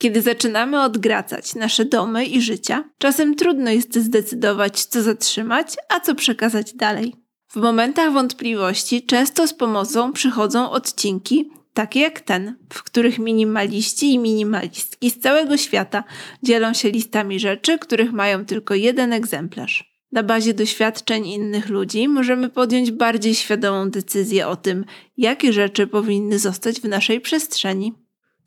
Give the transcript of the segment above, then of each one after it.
Kiedy zaczynamy odgracać nasze domy i życia, czasem trudno jest zdecydować, co zatrzymać, a co przekazać dalej. W momentach wątpliwości często z pomocą przychodzą odcinki, takie jak ten, w których minimaliści i minimalistki z całego świata dzielą się listami rzeczy, których mają tylko jeden egzemplarz. Na bazie doświadczeń innych ludzi możemy podjąć bardziej świadomą decyzję o tym, jakie rzeczy powinny zostać w naszej przestrzeni.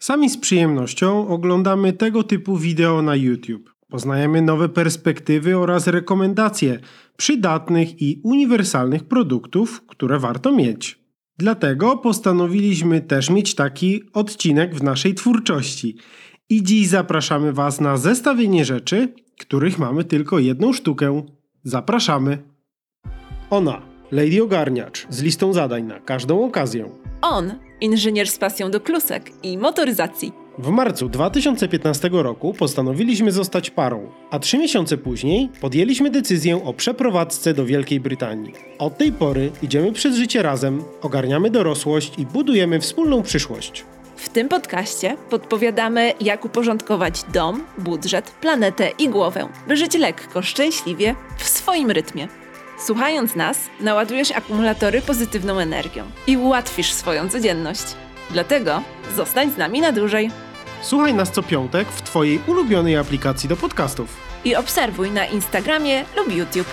Sami z przyjemnością oglądamy tego typu wideo na YouTube. Poznajemy nowe perspektywy oraz rekomendacje przydatnych i uniwersalnych produktów, które warto mieć. Dlatego postanowiliśmy też mieć taki odcinek w naszej twórczości. I dziś zapraszamy Was na zestawienie rzeczy, których mamy tylko jedną sztukę. Zapraszamy. Ona, Lady Ogarniacz, z listą zadań na każdą okazję. On, inżynier z pasją do klusek i motoryzacji. W marcu 2015 roku postanowiliśmy zostać parą, a trzy miesiące później podjęliśmy decyzję o przeprowadzce do Wielkiej Brytanii. Od tej pory idziemy przez życie razem, ogarniamy dorosłość i budujemy wspólną przyszłość. W tym podcaście podpowiadamy, jak uporządkować dom, budżet, planetę i głowę, by żyć lekko, szczęśliwie, w swoim rytmie. Słuchając nas, naładujesz akumulatory pozytywną energią i ułatwisz swoją codzienność. Dlatego zostań z nami na dłużej. Słuchaj nas co piątek w Twojej ulubionej aplikacji do podcastów. I obserwuj na Instagramie lub YouTube.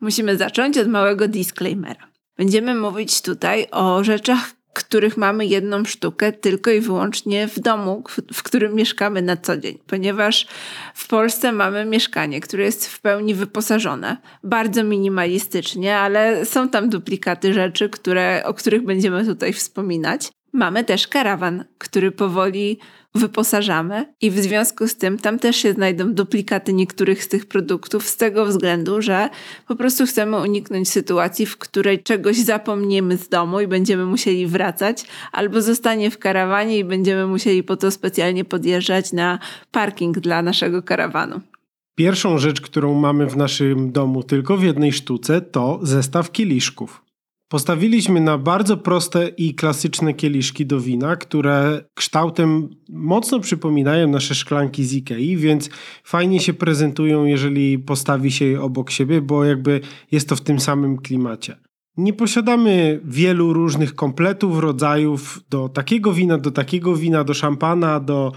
Musimy zacząć od małego disclaimera. Będziemy mówić tutaj o rzeczach, których mamy jedną sztukę tylko i wyłącznie w domu, w którym mieszkamy na co dzień, ponieważ w Polsce mamy mieszkanie, które jest w pełni wyposażone, bardzo minimalistycznie, ale są tam duplikaty rzeczy, które, o których będziemy tutaj wspominać. Mamy też karawan, który powoli wyposażamy i w związku z tym tam też się znajdą duplikaty niektórych z tych produktów z tego względu, że po prostu chcemy uniknąć sytuacji, w której czegoś zapomniemy z domu i będziemy musieli wracać, albo zostanie w karawanie i będziemy musieli po to specjalnie podjeżdżać na parking dla naszego karawanu. Pierwszą rzecz, którą mamy w naszym domu tylko w jednej sztuce, to zestaw kieliszków. Postawiliśmy na bardzo proste i klasyczne kieliszki do wina, które kształtem mocno przypominają nasze szklanki z Ikei, więc fajnie się prezentują, jeżeli postawi się je obok siebie, bo jakby jest to w tym samym klimacie. Nie posiadamy wielu różnych kompletów, rodzajów do takiego wina, do takiego wina, do szampana, do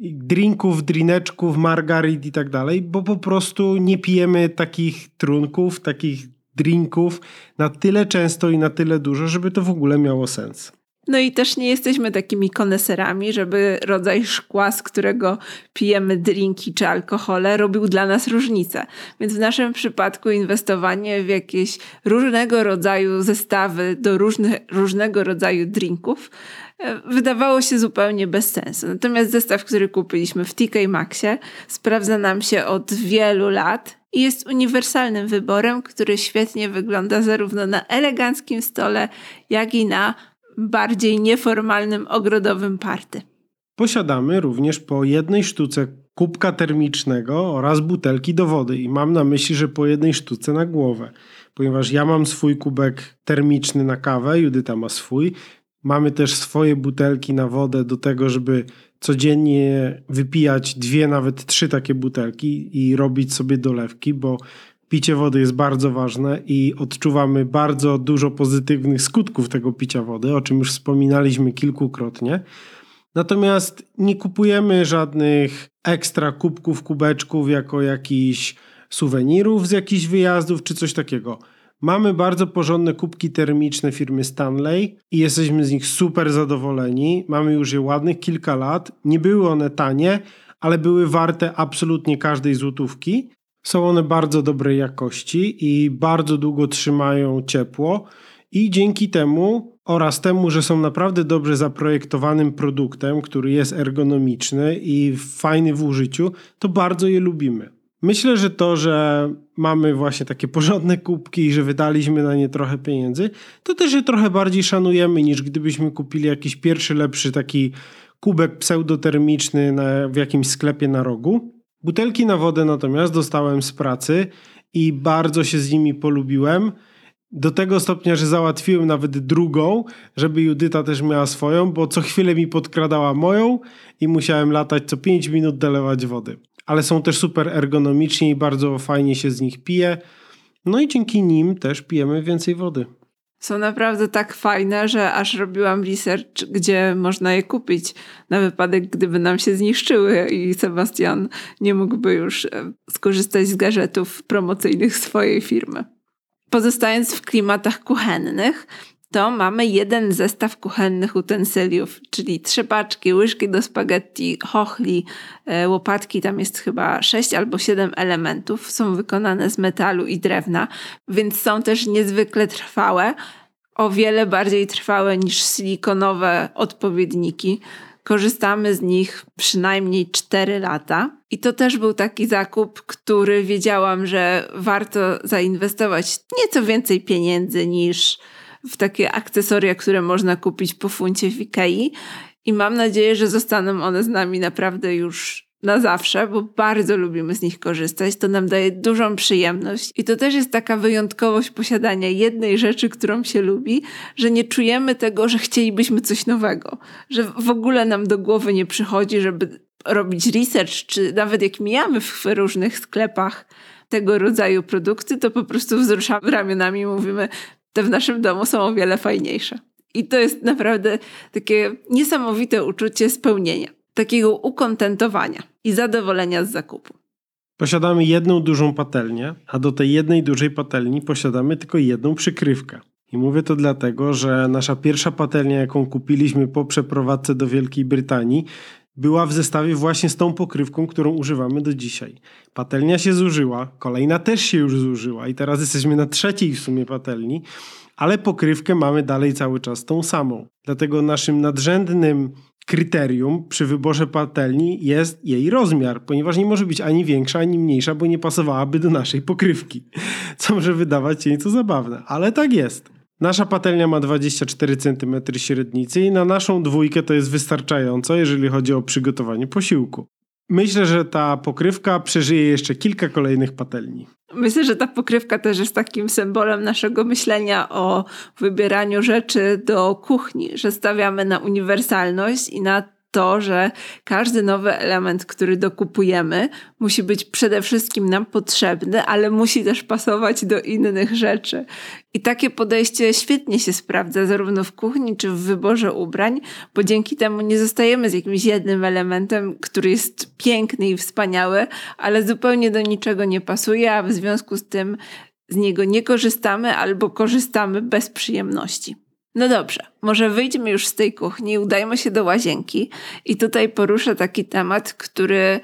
drinków, drineczków, margarit i tak dalej, bo po prostu nie pijemy takich trunków, takich drinków na tyle często i na tyle dużo, żeby to w ogóle miało sens. No i też nie jesteśmy takimi koneserami, żeby rodzaj szkła, z którego pijemy drinki czy alkohole, robił dla nas różnicę. Więc w naszym przypadku inwestowanie w jakieś różnego rodzaju zestawy do różnych, różnego rodzaju drinków e, wydawało się zupełnie bez sensu. Natomiast zestaw, który kupiliśmy w TK Maxie, sprawdza nam się od wielu lat i jest uniwersalnym wyborem, który świetnie wygląda zarówno na eleganckim stole, jak i na bardziej nieformalnym ogrodowym party. Posiadamy również po jednej sztuce kubka termicznego oraz butelki do wody i mam na myśli, że po jednej sztuce na głowę, ponieważ ja mam swój kubek termiczny na kawę, Judyta ma swój. Mamy też swoje butelki na wodę do tego, żeby codziennie wypijać dwie, nawet trzy takie butelki i robić sobie dolewki, bo picie wody jest bardzo ważne i odczuwamy bardzo dużo pozytywnych skutków tego picia wody, o czym już wspominaliśmy kilkukrotnie. Natomiast nie kupujemy żadnych ekstra kubków, kubeczków jako jakichś suwenirów z jakichś wyjazdów czy coś takiego. Mamy bardzo porządne kubki termiczne firmy Stanley i jesteśmy z nich super zadowoleni. Mamy już je ładnych kilka lat. Nie były one tanie, ale były warte absolutnie każdej złotówki. Są one bardzo dobrej jakości i bardzo długo trzymają ciepło. I dzięki temu oraz temu, że są naprawdę dobrze zaprojektowanym produktem, który jest ergonomiczny i fajny w użyciu, to bardzo je lubimy. Myślę, że to, że mamy właśnie takie porządne kubki i że wydaliśmy na nie trochę pieniędzy, to też je trochę bardziej szanujemy niż gdybyśmy kupili jakiś pierwszy, lepszy taki kubek pseudotermiczny na, w jakimś sklepie na rogu. Butelki na wodę natomiast dostałem z pracy i bardzo się z nimi polubiłem. Do tego stopnia, że załatwiłem nawet drugą, żeby Judyta też miała swoją, bo co chwilę mi podkradała moją i musiałem latać co 5 minut dolewać wody. Ale są też super ergonomicznie i bardzo fajnie się z nich pije. No i dzięki nim też pijemy więcej wody. Są naprawdę tak fajne, że aż robiłam research, gdzie można je kupić na wypadek, gdyby nam się zniszczyły i Sebastian nie mógłby już e, skorzystać z gadżetów promocyjnych swojej firmy. Pozostając w klimatach kuchennych, to mamy jeden zestaw kuchennych utensyliów, czyli trzy paczki, łyżki do spaghetti, chochli, e, łopatki, tam jest chyba sześć albo siedem elementów, są wykonane z metalu i drewna, więc są też niezwykle trwałe, o wiele bardziej trwałe niż silikonowe odpowiedniki. Korzystamy z nich przynajmniej 4 lata. I to też był taki zakup, który wiedziałam, że warto zainwestować nieco więcej pieniędzy niż w takie akcesoria, które można kupić po funcie w Ikei. I mam nadzieję, że zostaną one z nami naprawdę już na zawsze, bo bardzo lubimy z nich korzystać. To nam daje dużą przyjemność. I to też jest taka wyjątkowość posiadania jednej rzeczy, którą się lubi, że nie czujemy tego, że chcielibyśmy coś nowego. Że w ogóle nam do głowy nie przychodzi, żeby robić research, czy nawet jak mijamy w różnych sklepach tego rodzaju produkty, to po prostu wzruszamy ramionami i mówimy, te w naszym domu są o wiele fajniejsze. I to jest naprawdę takie niesamowite uczucie spełnienia, takiego ukontentowania i zadowolenia z zakupu. Posiadamy jedną dużą patelnię, a do tej jednej dużej patelni posiadamy tylko jedną przykrywkę. I mówię to dlatego, że nasza pierwsza patelnia, jaką kupiliśmy po przeprowadzce do Wielkiej Brytanii, była w zestawie właśnie z tą pokrywką, którą używamy do dzisiaj. Patelnia się zużyła, kolejna też się już zużyła i teraz jesteśmy na trzeciej w sumie patelni, ale pokrywkę mamy dalej cały czas tą samą. Dlatego naszym nadrzędnym kryterium przy wyborze patelni jest jej rozmiar, ponieważ nie może być ani większa, ani mniejsza, bo nie pasowałaby do naszej pokrywki. Co może wydawać się nieco zabawne, ale tak jest. Nasza patelnia ma 24 cm średnicy i na naszą dwójkę to jest wystarczająco, jeżeli chodzi o przygotowanie posiłku. Myślę, że ta pokrywka przeżyje jeszcze kilka kolejnych patelni. Myślę, że ta pokrywka też jest takim symbolem naszego myślenia o wybieraniu rzeczy do kuchni, że stawiamy na uniwersalność i na to, że każdy nowy element, który dokupujemy, musi być przede wszystkim nam potrzebny, ale musi też pasować do innych rzeczy. I takie podejście świetnie się sprawdza zarówno w kuchni, czy w wyborze ubrań, bo dzięki temu nie zostajemy z jakimś jednym elementem, który jest piękny i wspaniały, ale zupełnie do niczego nie pasuje, a w związku z tym z niego nie korzystamy albo korzystamy bez przyjemności. No dobrze, może wyjdźmy już z tej kuchni, udajmy się do łazienki i tutaj poruszę taki temat, który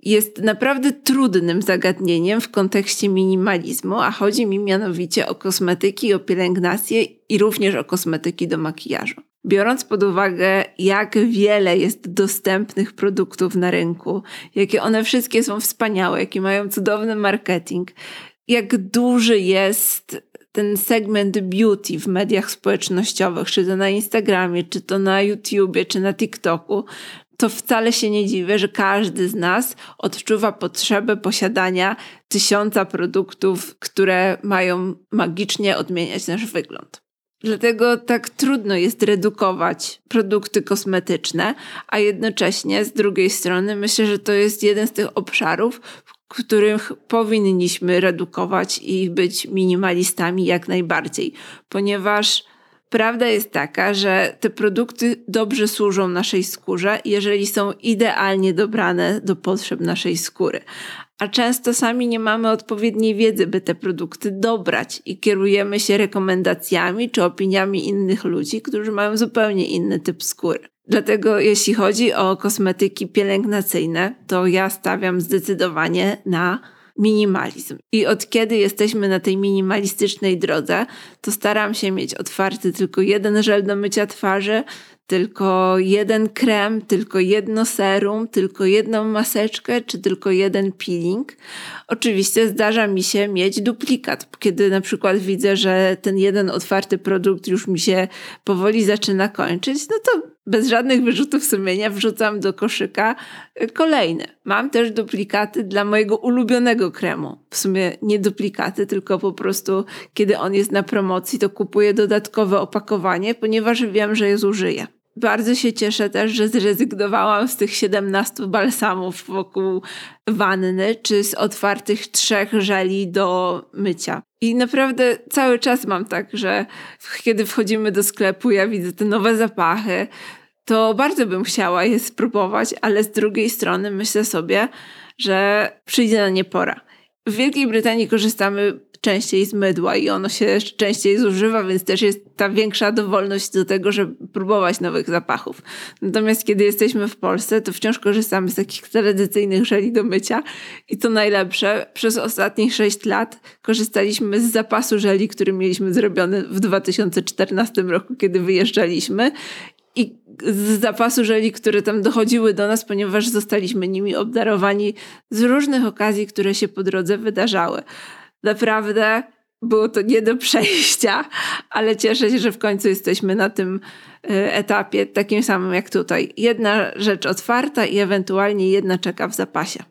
jest naprawdę trudnym zagadnieniem w kontekście minimalizmu, a chodzi mi mianowicie o kosmetyki, o pielęgnację i również o kosmetyki do makijażu. Biorąc pod uwagę, jak wiele jest dostępnych produktów na rynku, jakie one wszystkie są wspaniałe, jakie mają cudowny marketing, jak duży jest ten segment beauty w mediach społecznościowych, czy to na Instagramie, czy to na YouTubie, czy na TikToku, to wcale się nie dziwię, że każdy z nas odczuwa potrzebę posiadania tysiąca produktów, które mają magicznie odmieniać nasz wygląd. Dlatego tak trudno jest redukować produkty kosmetyczne, a jednocześnie z drugiej strony myślę, że to jest jeden z tych obszarów, w których powinniśmy redukować i być minimalistami jak najbardziej, ponieważ prawda jest taka, że te produkty dobrze służą naszej skórze, jeżeli są idealnie dobrane do potrzeb naszej skóry. A często sami nie mamy odpowiedniej wiedzy, by te produkty dobrać i kierujemy się rekomendacjami czy opiniami innych ludzi, którzy mają zupełnie inny typ skóry. Dlatego jeśli chodzi o kosmetyki pielęgnacyjne, to ja stawiam zdecydowanie na minimalizm. I od kiedy jesteśmy na tej minimalistycznej drodze, to staram się mieć otwarty tylko jeden żel do mycia twarzy, tylko jeden krem, tylko jedno serum, tylko jedną maseczkę, czy tylko jeden peeling. Oczywiście zdarza mi się mieć duplikat, kiedy na przykład widzę, że ten jeden otwarty produkt już mi się powoli zaczyna kończyć, no to bez żadnych wyrzutów sumienia wrzucam do koszyka kolejne. Mam też duplikaty dla mojego ulubionego kremu. W sumie nie duplikaty, tylko po prostu kiedy on jest na promocji, to kupuję dodatkowe opakowanie, ponieważ wiem, że je zużyję. Bardzo się cieszę też, że zrezygnowałam z tych 17 balsamów wokół wanny, czy z otwartych trzech żeli do mycia. I naprawdę cały czas mam tak, że kiedy wchodzimy do sklepu, ja widzę te nowe zapachy, to bardzo bym chciała je spróbować, ale z drugiej strony myślę sobie, że przyjdzie na nie pora. W Wielkiej Brytanii korzystamy częściej z mydła i ono się częściej zużywa, więc też jest ta większa dowolność do tego, żeby próbować nowych zapachów. Natomiast kiedy jesteśmy w Polsce, to wciąż korzystamy z takich tradycyjnych żeli do mycia i to najlepsze, przez ostatnich 6 lat korzystaliśmy z zapasu żeli, który mieliśmy zrobiony w 2014 roku, kiedy wyjeżdżaliśmy i z zapasu żeli, które tam dochodziły do nas, ponieważ zostaliśmy nimi obdarowani z różnych okazji, które się po drodze wydarzały. Naprawdę było to nie do przejścia, ale cieszę się, że w końcu jesteśmy na tym e, etapie takim samym jak tutaj. Jedna rzecz otwarta i ewentualnie jedna czeka w zapasie.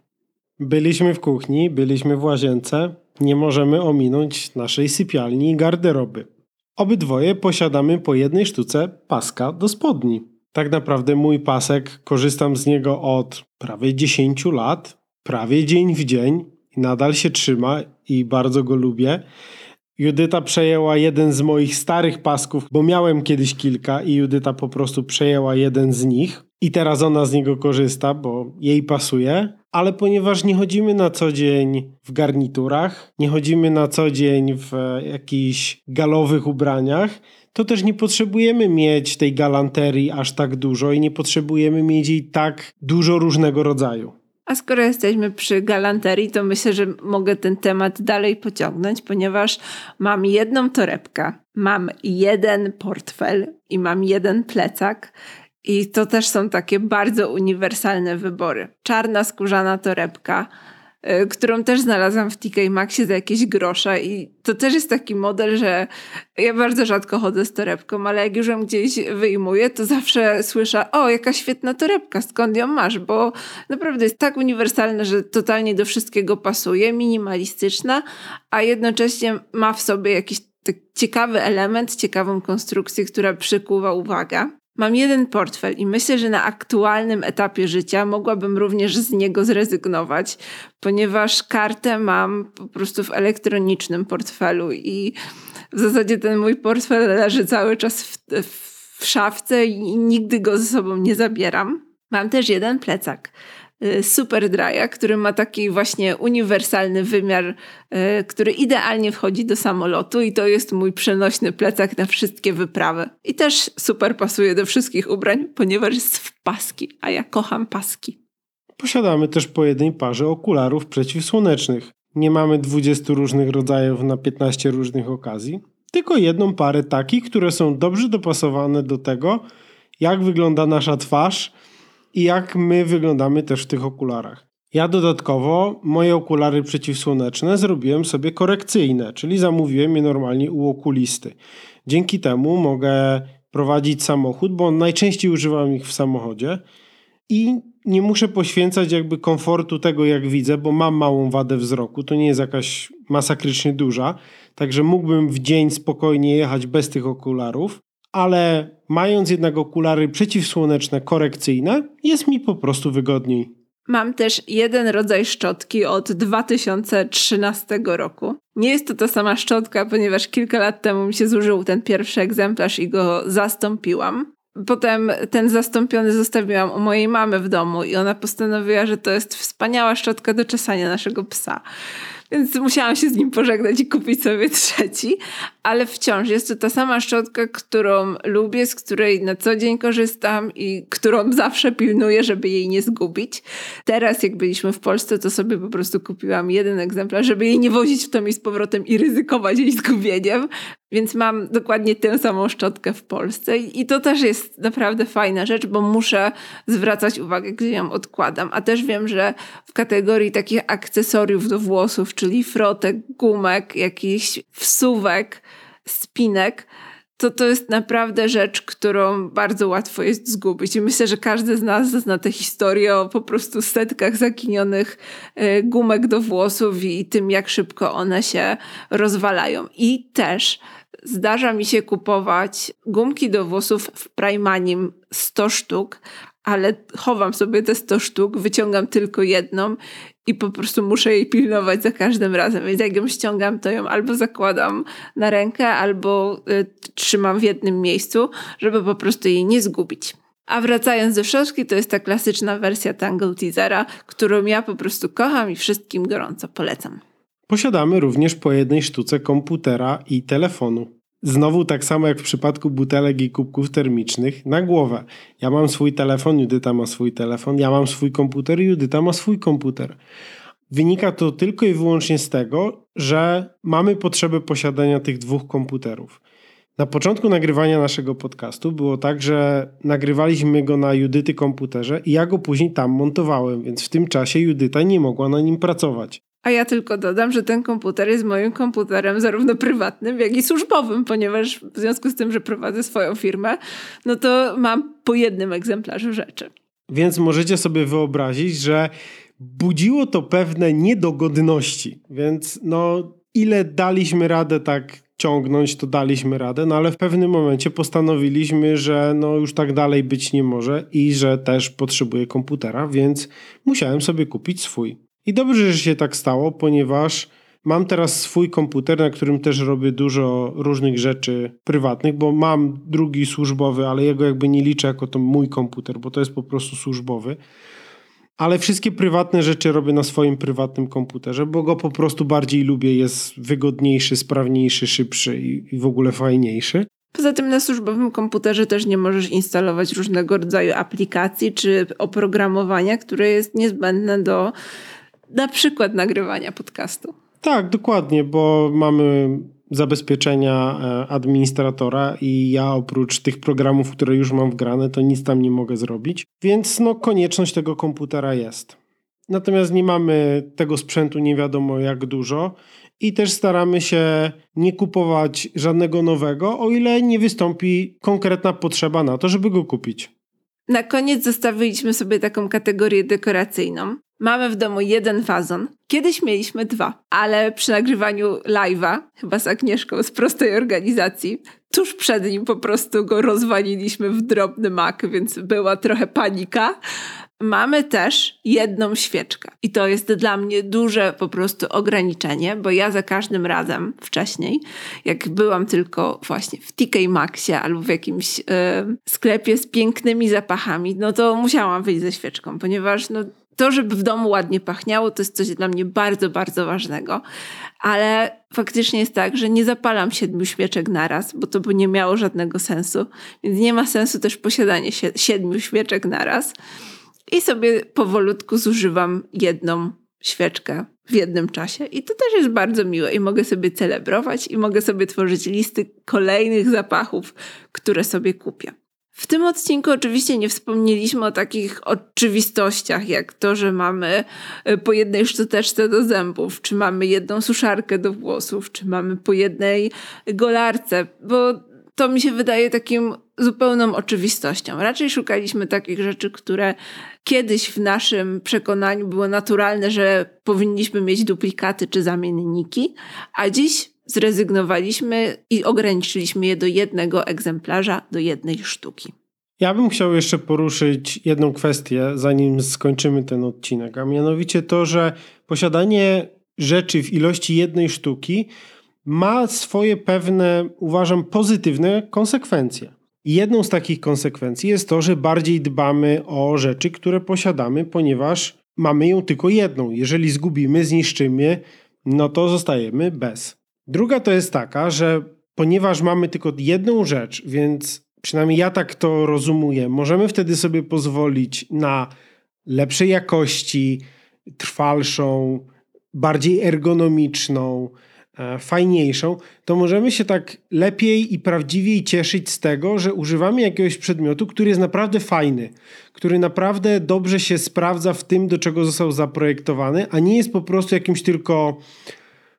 Byliśmy w kuchni, byliśmy w łazience. Nie możemy ominąć naszej sypialni i garderoby. Obydwoje posiadamy po jednej sztuce paska do spodni. Tak naprawdę mój pasek, korzystam z niego od prawie 10 lat, prawie dzień w dzień i nadal się trzyma i bardzo go lubię. Judyta przejęła jeden z moich starych pasków, bo miałem kiedyś kilka i Judyta po prostu przejęła jeden z nich. I teraz ona z niego korzysta, bo jej pasuje, ale ponieważ nie chodzimy na co dzień w garniturach, nie chodzimy na co dzień w jakichś galowych ubraniach, to też nie potrzebujemy mieć tej galanterii aż tak dużo i nie potrzebujemy mieć jej tak dużo różnego rodzaju. A skoro jesteśmy przy galanterii, to myślę, że mogę ten temat dalej pociągnąć, ponieważ mam jedną torebkę, mam jeden portfel i mam jeden plecak. I to też są takie bardzo uniwersalne wybory. Czarna skórzana torebka, którą też znalazłam w TK Maxie za jakieś grosze i to też jest taki model, że ja bardzo rzadko chodzę z torebką, ale jak już ją gdzieś wyjmuję, to zawsze słyszę, o jaka świetna torebka, skąd ją masz, bo naprawdę jest tak uniwersalna, że totalnie do wszystkiego pasuje, minimalistyczna, a jednocześnie ma w sobie jakiś tak ciekawy element, ciekawą konstrukcję, która przykuwa uwagę. Mam jeden portfel i myślę, że na aktualnym etapie życia mogłabym również z niego zrezygnować, ponieważ kartę mam po prostu w elektronicznym portfelu i w zasadzie ten mój portfel leży cały czas w, w szafce i nigdy go ze sobą nie zabieram. Mam też jeden plecak Y, super Dry'a, który ma taki właśnie uniwersalny wymiar, y, który idealnie wchodzi do samolotu i to jest mój przenośny plecak na wszystkie wyprawy. I też super pasuje do wszystkich ubrań, ponieważ jest w paski, a ja kocham paski. Posiadamy też po jednej parze okularów przeciwsłonecznych. Nie mamy 20 różnych rodzajów na 15 różnych okazji, tylko jedną parę takich, które są dobrze dopasowane do tego, jak wygląda nasza twarz i jak my wyglądamy też w tych okularach. Ja dodatkowo moje okulary przeciwsłoneczne zrobiłem sobie korekcyjne, czyli zamówiłem je normalnie u okulisty. Dzięki temu mogę prowadzić samochód, bo najczęściej używam ich w samochodzie i nie muszę poświęcać jakby komfortu tego, jak widzę, bo mam małą wadę wzroku. To nie jest jakaś masakrycznie duża, także mógłbym w dzień spokojnie jechać bez tych okularów ale mając jednak okulary przeciwsłoneczne korekcyjne, jest mi po prostu wygodniej. Mam też jeden rodzaj szczotki od 2013 roku. Nie jest to ta sama szczotka, ponieważ kilka lat temu mi się zużył ten pierwszy egzemplarz i go zastąpiłam. Potem ten zastąpiony zostawiłam u mojej mamy w domu i ona postanowiła, że to jest wspaniała szczotka do czesania naszego psa. Więc musiałam się z nim pożegnać i kupić sobie trzeci, ale wciąż jest to ta sama szczotka, którą lubię, z której na co dzień korzystam i którą zawsze pilnuję, żeby jej nie zgubić. Teraz, jak byliśmy w Polsce, to sobie po prostu kupiłam jeden egzemplarz, żeby jej nie wozić w to i z powrotem i ryzykować jej zgubieniem. Więc mam dokładnie tę samą szczotkę w Polsce i to też jest naprawdę fajna rzecz, bo muszę zwracać uwagę, gdzie ją odkładam. A też wiem, że w kategorii takich akcesoriów do włosów, czyli frotek, gumek, jakichś wsuwek, spinek, to to jest naprawdę rzecz, którą bardzo łatwo jest zgubić. I myślę, że każdy z nas zna tę historię o po prostu setkach zaginionych e, gumek do włosów i tym, jak szybko one się rozwalają. I też zdarza mi się kupować gumki do włosów w Primanim 100 sztuk, ale chowam sobie te 100 sztuk, wyciągam tylko jedną i po prostu muszę jej pilnować za każdym razem. Więc jak ją ściągam, to ją albo zakładam na rękę, albo y, trzymam w jednym miejscu, żeby po prostu jej nie zgubić. A wracając do szoszki, to jest ta klasyczna wersja Tangle Teasera, którą ja po prostu kocham i wszystkim gorąco polecam. Posiadamy również po jednej sztuce komputera i telefonu. Znowu tak samo jak w przypadku butelek i kubków termicznych, na głowę. Ja mam swój telefon, Judyta ma swój telefon, ja mam swój komputer, Judyta ma swój komputer. Wynika to tylko i wyłącznie z tego, że mamy potrzebę posiadania tych dwóch komputerów. Na początku nagrywania naszego podcastu było tak, że nagrywaliśmy go na Judyty komputerze i ja go później tam montowałem, więc w tym czasie Judyta nie mogła na nim pracować. A ja tylko dodam, że ten komputer jest moim komputerem zarówno prywatnym, jak i służbowym, ponieważ w związku z tym, że prowadzę swoją firmę, no to mam po jednym egzemplarzu rzeczy. Więc możecie sobie wyobrazić, że budziło to pewne niedogodności. Więc no, ile daliśmy radę tak ciągnąć, to daliśmy radę, no ale w pewnym momencie postanowiliśmy, że no już tak dalej być nie może i że też potrzebuję komputera, więc musiałem sobie kupić swój. I dobrze, że się tak stało, ponieważ mam teraz swój komputer, na którym też robię dużo różnych rzeczy prywatnych, bo mam drugi służbowy, ale jego jakby nie liczę jako to mój komputer, bo to jest po prostu służbowy. Ale wszystkie prywatne rzeczy robię na swoim prywatnym komputerze, bo go po prostu bardziej lubię, jest wygodniejszy, sprawniejszy, szybszy i, i w ogóle fajniejszy. Poza tym na służbowym komputerze też nie możesz instalować różnego rodzaju aplikacji czy oprogramowania, które jest niezbędne do na przykład nagrywania podcastu. Tak, dokładnie, bo mamy zabezpieczenia e, administratora i ja oprócz tych programów, które już mam wgrane, to nic tam nie mogę zrobić. Więc no konieczność tego komputera jest. Natomiast nie mamy tego sprzętu nie wiadomo jak dużo i też staramy się nie kupować żadnego nowego, o ile nie wystąpi konkretna potrzeba na to, żeby go kupić. Na koniec zostawiliśmy sobie taką kategorię dekoracyjną. Mamy w domu jeden wazon. Kiedyś mieliśmy dwa, ale przy nagrywaniu live'a, chyba z Agnieszką z prostej organizacji, tuż przed nim po prostu go rozwaliliśmy w drobny mak, więc była trochę panika. Mamy też jedną świeczkę i to jest dla mnie duże po prostu ograniczenie, bo ja za każdym razem wcześniej, jak byłam tylko właśnie w TK Maxie albo w jakimś sklepie z pięknymi zapachami, no to musiałam wyjść ze świeczką, ponieważ no, to, żeby w domu ładnie pachniało, to jest coś dla mnie bardzo, bardzo ważnego. Ale faktycznie jest tak, że nie zapalam siedmiu świeczek naraz, bo to by nie miało żadnego sensu. Więc nie ma sensu też posiadanie siedmiu świeczek naraz. I sobie powolutku zużywam jedną świeczkę w jednym czasie. I to też jest bardzo miłe i mogę sobie celebrować i mogę sobie tworzyć listy kolejnych zapachów, które sobie kupię. W tym odcinku oczywiście nie wspomnieliśmy o takich oczywistościach, jak to, że mamy e, po jednej szczoteczce do zębów, czy mamy jedną suszarkę do włosów, czy mamy po jednej golarce, bo to mi się wydaje takim zupełną oczywistością. Raczej szukaliśmy takich rzeczy, które kiedyś w naszym przekonaniu było naturalne, że powinniśmy mieć duplikaty czy zamienniki, a dziś zrezygnowaliśmy i ograniczyliśmy je do jednego egzemplarza, do jednej sztuki. Ja bym chciał jeszcze poruszyć jedną kwestię, zanim skończymy ten odcinek, a mianowicie to, że posiadanie rzeczy w ilości jednej sztuki ma swoje pewne, uważam, pozytywne konsekwencje. Jedną z takich konsekwencji jest to, że bardziej dbamy o rzeczy, które posiadamy, ponieważ mamy ją tylko jedną. Jeżeli zgubimy, zniszczymy, no to zostajemy bez. Druga to jest taka, że ponieważ mamy tylko jedną rzecz, więc przynajmniej ja tak to rozumuję, możemy wtedy sobie pozwolić na lepszej jakości, trwalszą, bardziej ergonomiczną, e, fajniejszą, to możemy się tak lepiej i prawdziwiej cieszyć z tego, że używamy jakiegoś przedmiotu, który jest naprawdę fajny, który naprawdę dobrze się sprawdza w tym, do czego został zaprojektowany, a nie jest po prostu jakimś tylko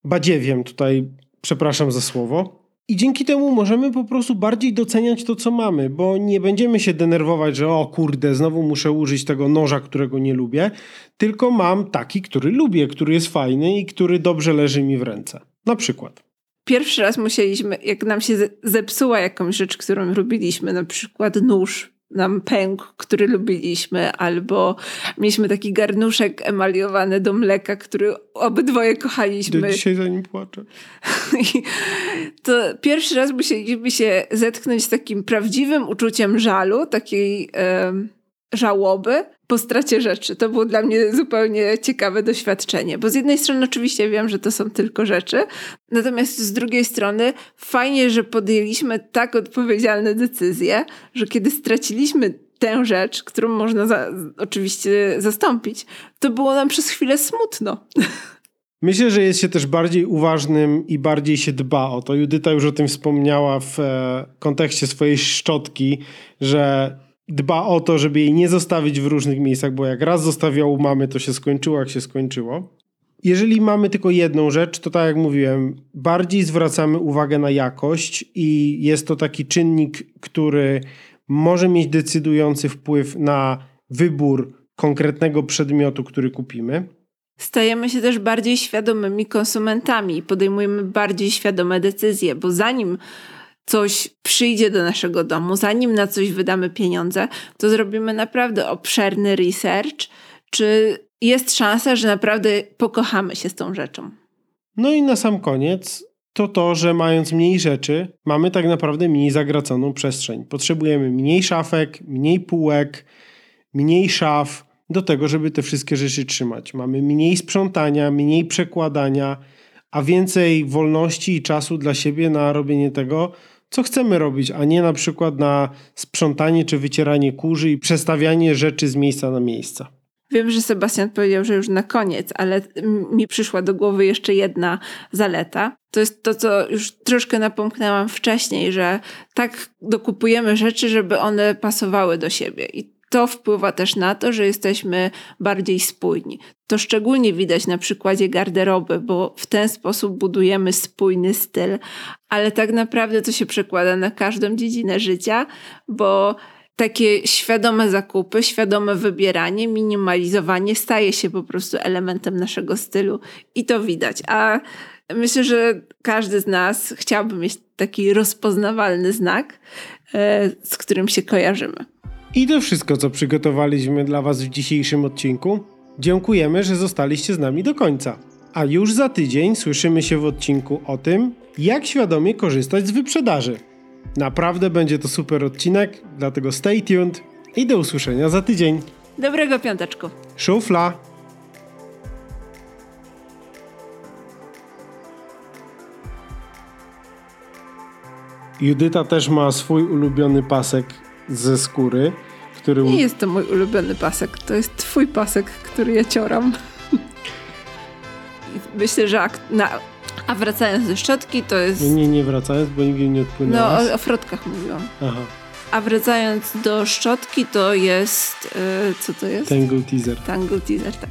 badziewiem, tutaj przepraszam za słowo, I dzięki temu możemy po prostu bardziej doceniać to, co mamy, bo nie będziemy się denerwować, że o kurde, znowu muszę użyć tego noża, którego nie lubię, tylko mam taki, który lubię, który jest fajny i który dobrze leży mi w ręce. Na przykład. Pierwszy raz musieliśmy, jak nam się zepsuła jakąś rzecz, którą lubiliśmy, na przykład nóż nam pękł, który lubiliśmy, albo mieliśmy taki garnuszek emaliowany do mleka, który obydwoje kochaliśmy. Do dzisiaj za nim płaczę. To pierwszy raz musieliśmy się zetknąć z takim prawdziwym uczuciem żalu, takiej e, żałoby po stracie rzeczy. To było dla mnie zupełnie ciekawe doświadczenie, bo z jednej strony oczywiście wiem, że to są tylko rzeczy, natomiast z drugiej strony fajnie, że podjęliśmy tak odpowiedzialne decyzje, że kiedy straciliśmy tę rzecz, którą można za, oczywiście zastąpić, to było nam przez chwilę smutno. Myślę, że jest się też bardziej uważnym i bardziej się dba o to. Judyta już o tym wspomniała w e, kontekście swojej szczotki, że dba o to, żeby jej nie zostawić w różnych miejscach, bo jak raz zostawiał u mamy, to się skończyło, jak się skończyło. Jeżeli mamy tylko jedną rzecz, to tak jak mówiłem, bardziej zwracamy uwagę na jakość i jest to taki czynnik, który może mieć decydujący wpływ na wybór konkretnego przedmiotu, który kupimy. Stajemy się też bardziej świadomymi konsumentami i podejmujemy bardziej świadome decyzje, bo zanim coś przyjdzie do naszego domu, zanim na coś wydamy pieniądze, to zrobimy naprawdę obszerny research, czy jest szansa, że naprawdę pokochamy się z tą rzeczą. No i na sam koniec to to, że mając mniej rzeczy, mamy tak naprawdę mniej zagraconą przestrzeń. Potrzebujemy mniej szafek, mniej półek, mniej szaf do tego, żeby te wszystkie rzeczy trzymać. Mamy mniej sprzątania, mniej przekładania, a więcej wolności i czasu dla siebie na robienie tego, co chcemy robić, a nie na przykład na sprzątanie czy wycieranie kurzy i przestawianie rzeczy z miejsca na miejsce. Wiem, że Sebastian powiedział, że już na koniec, ale mi przyszła do głowy jeszcze jedna zaleta. To jest to, co już troszkę napomknęłam wcześniej, że tak dokupujemy rzeczy, żeby one pasowały do siebie. I to wpływa też na to, że jesteśmy bardziej spójni. To szczególnie widać na przykładzie garderoby, bo w ten sposób budujemy spójny styl, ale tak naprawdę to się przekłada na każdą dziedzinę życia, bo takie świadome zakupy, świadome wybieranie, minimalizowanie staje się po prostu elementem naszego stylu i to widać. A myślę, że każdy z nas chciałby mieć taki rozpoznawalny znak, e, z którym się kojarzymy. I to wszystko, co przygotowaliśmy dla Was w dzisiejszym odcinku. Dziękujemy, że zostaliście z nami do końca. A już za tydzień słyszymy się w odcinku o tym, jak świadomie korzystać z wyprzedaży. Naprawdę będzie to super odcinek, dlatego stay tuned i do usłyszenia za tydzień. Dobrego piąteczku. Szufla. Judyta też ma swój ulubiony pasek ze skóry, który... Nie jest to mój ulubiony pasek, to jest twój pasek, który ja cioram. Myślę, że na... A wracając do szczotki, to jest... Nie, nie wracając, bo nigdy nie odpłynęłaś. No, o, o frotkach mówiłam. Aha. A wracając do szczotki, to jest... Yy, co to jest? Tangle Teaser. Tangle Teaser, tak.